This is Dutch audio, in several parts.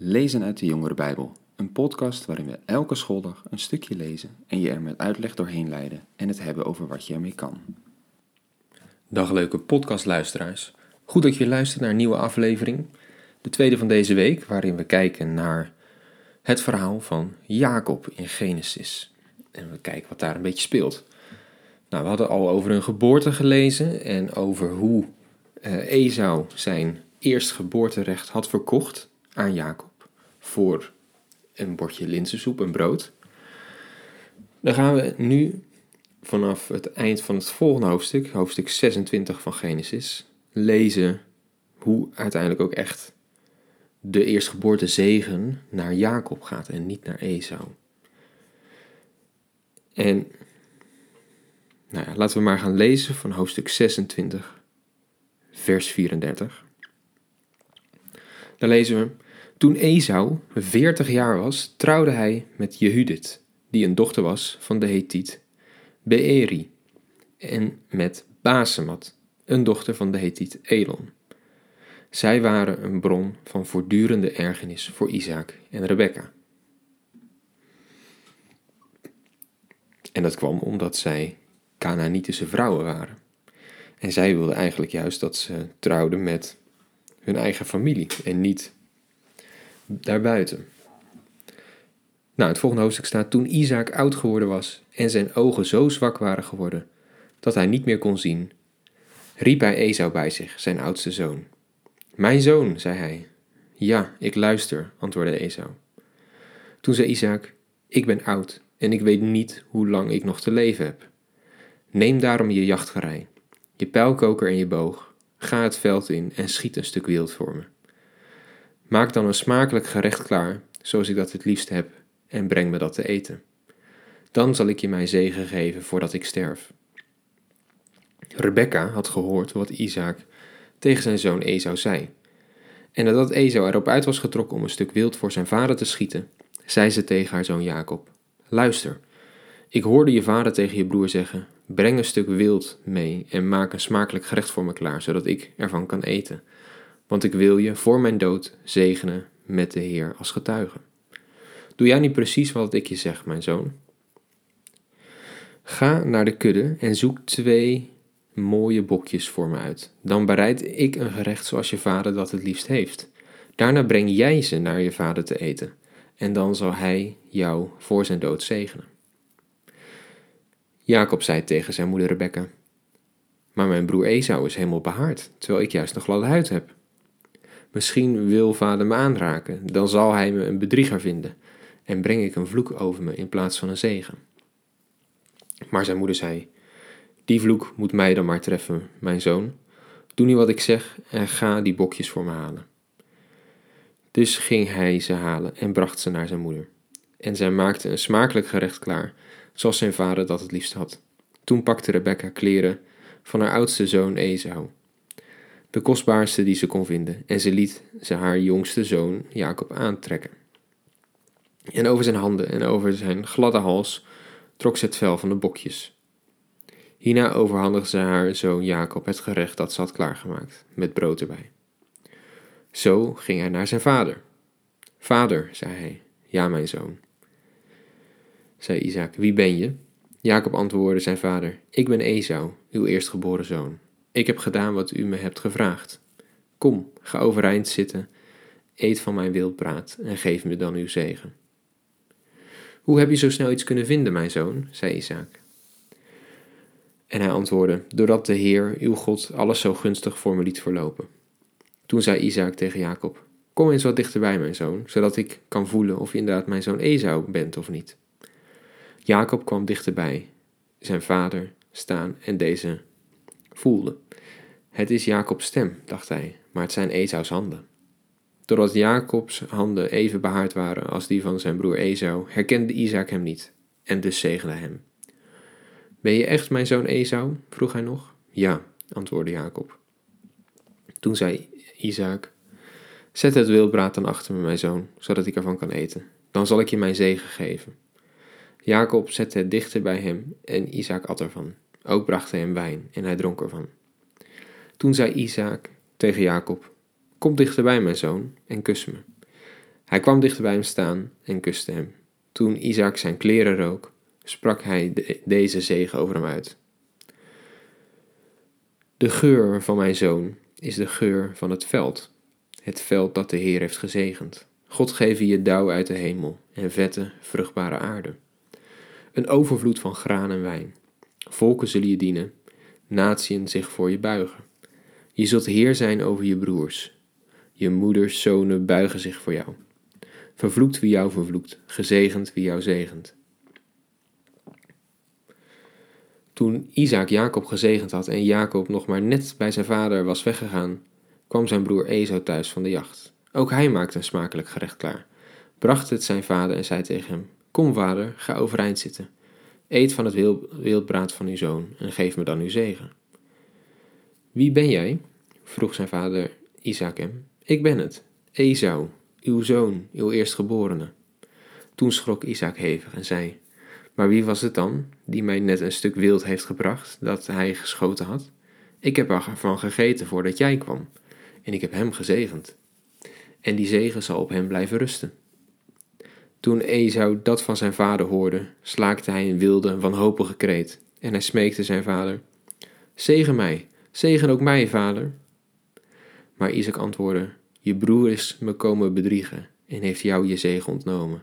Lezen uit de Jongere Bijbel, een podcast waarin we elke schooldag een stukje lezen en je er met uitleg doorheen leiden en het hebben over wat je ermee kan. Dag leuke podcastluisteraars. Goed dat je luistert naar een nieuwe aflevering, de tweede van deze week, waarin we kijken naar het verhaal van Jacob in Genesis. En we kijken wat daar een beetje speelt. Nou, we hadden al over hun geboorte gelezen en over hoe uh, Esau zijn eerstgeboorterecht had verkocht aan Jacob voor een bordje linzensoep en brood. Dan gaan we nu vanaf het eind van het volgende hoofdstuk, hoofdstuk 26 van Genesis, lezen hoe uiteindelijk ook echt de eerstgeboorte zegen naar Jacob gaat en niet naar Esau. En nou ja, laten we maar gaan lezen van hoofdstuk 26, vers 34. Daar lezen we: Toen Esau 40 jaar was, trouwde hij met Jehudit, die een dochter was van de Hethiet Beeri, en met Basemat, een dochter van de Hethiet Elon. Zij waren een bron van voortdurende ergernis voor Isaac en Rebekka. En dat kwam omdat zij Canaanitische vrouwen waren. En zij wilden eigenlijk juist dat ze trouwden met hun eigen familie en niet daarbuiten. Nou, het volgende hoofdstuk staat: Toen Isaac oud geworden was en zijn ogen zo zwak waren geworden dat hij niet meer kon zien, riep hij Esau bij zich, zijn oudste zoon. Mijn zoon, zei hij. Ja, ik luister, antwoordde Esau. Toen zei Isaac: Ik ben oud en ik weet niet hoe lang ik nog te leven heb. Neem daarom je jachtgerij, je pijlkoker en je boog, ga het veld in en schiet een stuk wild voor me. Maak dan een smakelijk gerecht klaar, zoals ik dat het liefst heb, en breng me dat te eten. Dan zal ik je mijn zegen geven voordat ik sterf. Rebecca had gehoord wat Isaac tegen zijn zoon Esau zei. En nadat Esau erop uit was getrokken om een stuk wild voor zijn vader te schieten, zei ze tegen haar zoon Jacob: Luister, ik hoorde je vader tegen je broer zeggen: Breng een stuk wild mee en maak een smakelijk gerecht voor me klaar, zodat ik ervan kan eten. Want ik wil je voor mijn dood zegenen met de Heer als getuige. Doe jij niet precies wat ik je zeg, mijn zoon? Ga naar de kudde en zoek twee mooie bokjes voor me uit. Dan bereid ik een gerecht zoals je vader dat het liefst heeft. Daarna breng jij ze naar je vader te eten, en dan zal hij jou voor zijn dood zegenen. Jacob zei tegen zijn moeder Rebecca: Maar mijn broer Esau is helemaal behaard, terwijl ik juist nog gladde huid heb. Misschien wil vader me aanraken, dan zal hij me een bedrieger vinden en breng ik een vloek over me in plaats van een zegen. Maar zijn moeder zei: Die vloek moet mij dan maar treffen, mijn zoon. Doe nu wat ik zeg en ga die bokjes voor me halen. Dus ging hij ze halen en bracht ze naar zijn moeder. En zij maakte een smakelijk gerecht klaar zoals zijn vader dat het liefst had. Toen pakte Rebecca kleren van haar oudste zoon Esau, de kostbaarste die ze kon vinden, en ze liet ze haar jongste zoon Jacob aantrekken. En over zijn handen en over zijn gladde hals trok ze het vel van de bokjes. Hierna overhandigde ze haar zoon Jacob het gerecht dat ze had klaargemaakt, met brood erbij. Zo ging hij naar zijn vader. Vader, zei hij, ja, mijn zoon zei Isaac, wie ben je? Jacob antwoordde zijn vader, ik ben Esau, uw eerstgeboren zoon. Ik heb gedaan wat u me hebt gevraagd. Kom, ga overeind zitten, eet van mijn wildbraad en geef me dan uw zegen. Hoe heb je zo snel iets kunnen vinden, mijn zoon? zei Isaac. En hij antwoordde, doordat de Heer, uw God, alles zo gunstig voor me liet verlopen. Toen zei Isaac tegen Jacob, kom eens wat dichterbij, mijn zoon, zodat ik kan voelen of je inderdaad mijn zoon Esau bent of niet. Jacob kwam dichterbij, zijn vader, staan en deze voelde. Het is Jacobs stem, dacht hij, maar het zijn Esaus handen. Doordat Jacobs handen even behaard waren als die van zijn broer Esau, herkende Isaac hem niet en dus zegende hem. Ben je echt mijn zoon Esau? vroeg hij nog. Ja, antwoordde Jacob. Toen zei Isaac: Zet het wildbraad dan achter me, mijn zoon, zodat ik ervan kan eten. Dan zal ik je mijn zegen geven. Jacob zette het dichter bij hem en Isaac at ervan. Ook bracht hij hem wijn en hij dronk ervan. Toen zei Isaac tegen Jacob: Kom dichterbij, mijn zoon, en kus me. Hij kwam dichter bij hem staan en kuste hem. Toen Isaac zijn kleren rook, sprak hij deze zegen over hem uit. De geur van mijn zoon is de geur van het veld, het veld dat de Heer heeft gezegend. God geef je dauw uit de hemel en vette, vruchtbare aarde. Een overvloed van graan en wijn. Volken zullen je dienen, natieën zich voor je buigen. Je zult heer zijn over je broers. Je moeders zonen buigen zich voor jou. Vervloekt wie jou vervloekt, gezegend wie jou zegent. Toen Isaac Jacob gezegend had en Jacob nog maar net bij zijn vader was weggegaan, kwam zijn broer Esau thuis van de jacht. Ook hij maakte een smakelijk gerecht klaar, bracht het zijn vader en zei tegen hem: Kom, vader, ga overeind zitten. Eet van het wildbraad van uw zoon en geef me dan uw zegen. Wie ben jij? vroeg zijn vader Isaac hem. Ik ben het, Esau, uw zoon, uw eerstgeborene. Toen schrok Isaac hevig en zei: Maar wie was het dan die mij net een stuk wild heeft gebracht dat hij geschoten had? Ik heb ervan gegeten voordat jij kwam, en ik heb hem gezegend. En die zegen zal op hem blijven rusten. Toen Esau dat van zijn vader hoorde, slaakte hij een wilde, wanhopige kreet, en hij smeekte zijn vader: Zegen mij, zegen ook mij, vader. Maar Isaac antwoordde: Je broer is me komen bedriegen en heeft jou je zegen ontnomen.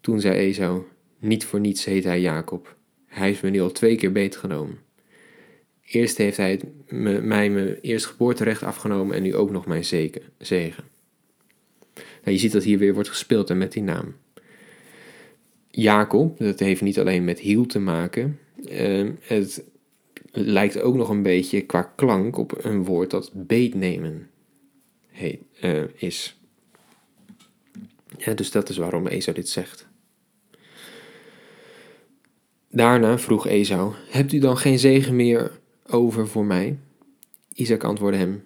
Toen zei Esau: Niet voor niets heet hij Jacob. Hij heeft me nu al twee keer beetgenomen. Eerst heeft hij mij mijn eerstgeboorterecht afgenomen en nu ook nog mijn zegen. Nou, je ziet dat hier weer wordt gespeeld en met die naam. Jacob, dat heeft niet alleen met hiel te maken. Uh, het lijkt ook nog een beetje qua klank op een woord dat beetnemen uh, is. Ja, dus dat is waarom Esau dit zegt. Daarna vroeg Esau: Hebt u dan geen zegen meer over voor mij? Isaac antwoordde hem: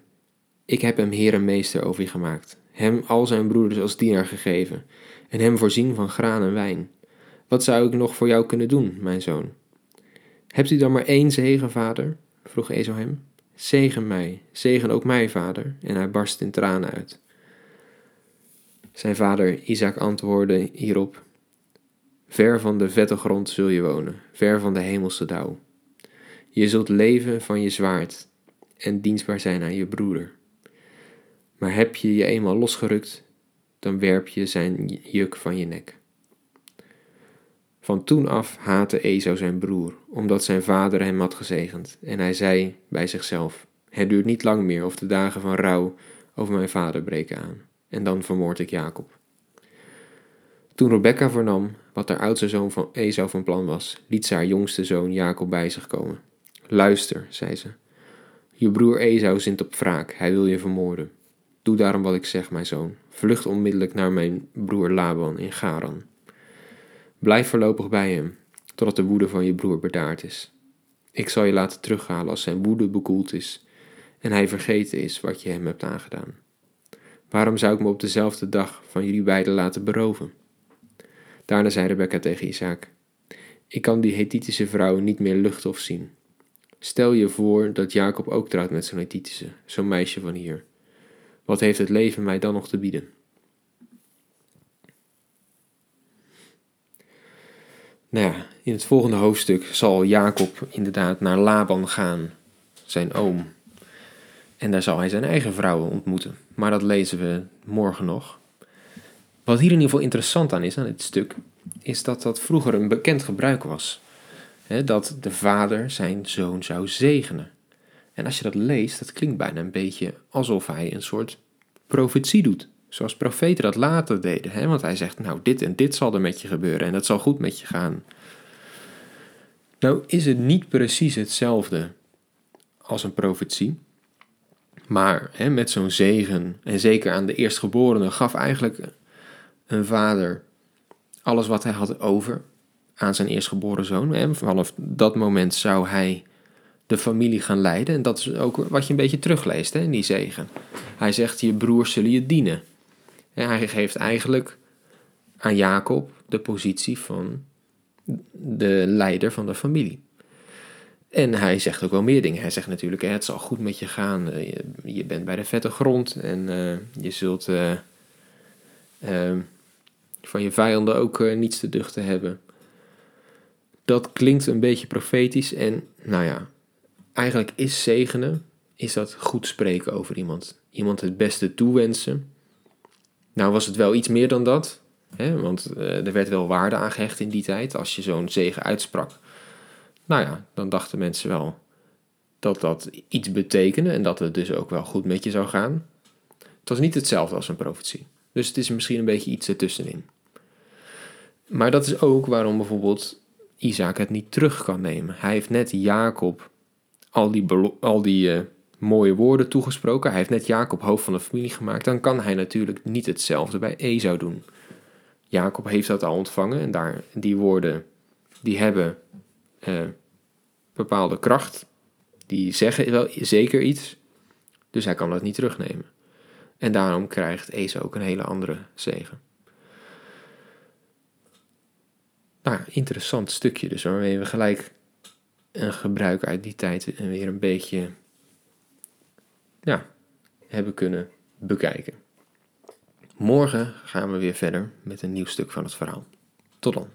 Ik heb hem heer en meester over je gemaakt, hem al zijn broeders als dienaar gegeven, en hem voorzien van graan en wijn. Wat zou ik nog voor jou kunnen doen, mijn zoon? Hebt u dan maar één zegen, vader? vroeg Esau hem. Zegen mij, zegen ook mij, vader. En hij barst in tranen uit. Zijn vader Isaac antwoordde hierop: Ver van de vette grond zul je wonen, ver van de hemelse dauw. Je zult leven van je zwaard en dienstbaar zijn aan je broeder. Maar heb je je eenmaal losgerukt, dan werp je zijn juk van je nek. Van toen af haatte Esau zijn broer, omdat zijn vader hem had gezegend, en hij zei bij zichzelf: Het duurt niet lang meer of de dagen van rouw over mijn vader breken aan, en dan vermoord ik Jacob. Toen Rebekka vernam wat haar oudste zoon van Esau van plan was, liet ze haar jongste zoon Jacob bij zich komen. Luister, zei ze. Je broer Esau zint op wraak, hij wil je vermoorden. Doe daarom wat ik zeg, mijn zoon. Vlucht onmiddellijk naar mijn broer Laban in Garan. Blijf voorlopig bij hem, totdat de woede van je broer bedaard is. Ik zal je laten terughalen als zijn woede bekoeld is en hij vergeten is wat je hem hebt aangedaan. Waarom zou ik me op dezelfde dag van jullie beiden laten beroven? Daarna zei Rebecca tegen Isaac: Ik kan die Hethitische vrouw niet meer luchten of zien. Stel je voor dat Jacob ook trouwt met zo'n Hethitische, zo'n meisje van hier. Wat heeft het leven mij dan nog te bieden? Nou ja, in het volgende hoofdstuk zal Jacob inderdaad naar Laban gaan, zijn oom. En daar zal hij zijn eigen vrouwen ontmoeten. Maar dat lezen we morgen nog. Wat hier in ieder geval interessant aan is, aan dit stuk, is dat dat vroeger een bekend gebruik was. dat de vader zijn zoon zou zegenen. En als je dat leest, dat klinkt bijna een beetje alsof hij een soort profetie doet. Zoals profeten dat later deden. Hè? Want hij zegt, nou dit en dit zal er met je gebeuren en dat zal goed met je gaan. Nou is het niet precies hetzelfde als een profetie. Maar hè, met zo'n zegen, en zeker aan de eerstgeborene, gaf eigenlijk een vader alles wat hij had over aan zijn eerstgeboren zoon. En vanaf dat moment zou hij de familie gaan leiden. En dat is ook wat je een beetje terugleest hè, in die zegen. Hij zegt, je broers zullen je dienen. En hij geeft eigenlijk aan Jacob de positie van de leider van de familie. En hij zegt ook wel meer dingen. Hij zegt natuurlijk, het zal goed met je gaan. Eh, je bent bij de vette grond en eh, je zult eh, Ehm, van je vijanden ook niets te duchten hebben. Dat klinkt een beetje profetisch en nou ja, eigenlijk is zegenen, is dat goed spreken over iemand. Iemand het beste toewensen. Nou was het wel iets meer dan dat, hè, want uh, er werd wel waarde aan gehecht in die tijd als je zo'n zegen uitsprak. Nou ja, dan dachten mensen wel dat dat iets betekende en dat het dus ook wel goed met je zou gaan. Het was niet hetzelfde als een profetie. Dus het is misschien een beetje iets ertussenin. Maar dat is ook waarom bijvoorbeeld Isaac het niet terug kan nemen. Hij heeft net Jacob al die, al die uh, mooie woorden toegesproken. Hij heeft net Jacob hoofd van de familie gemaakt. Dan kan hij natuurlijk niet hetzelfde bij Esau doen. Jacob heeft dat al ontvangen en daar, die woorden die hebben uh, bepaalde kracht. Die zeggen wel zeker iets. Dus hij kan dat niet terugnemen. En daarom krijgt Esau ook een hele andere zegen. Nou, interessant stukje dus, waarmee we gelijk een gebruik uit die tijd weer een beetje ja, hebben kunnen bekijken. Morgen gaan we weer verder met een nieuw stuk van het verhaal. Tot dan.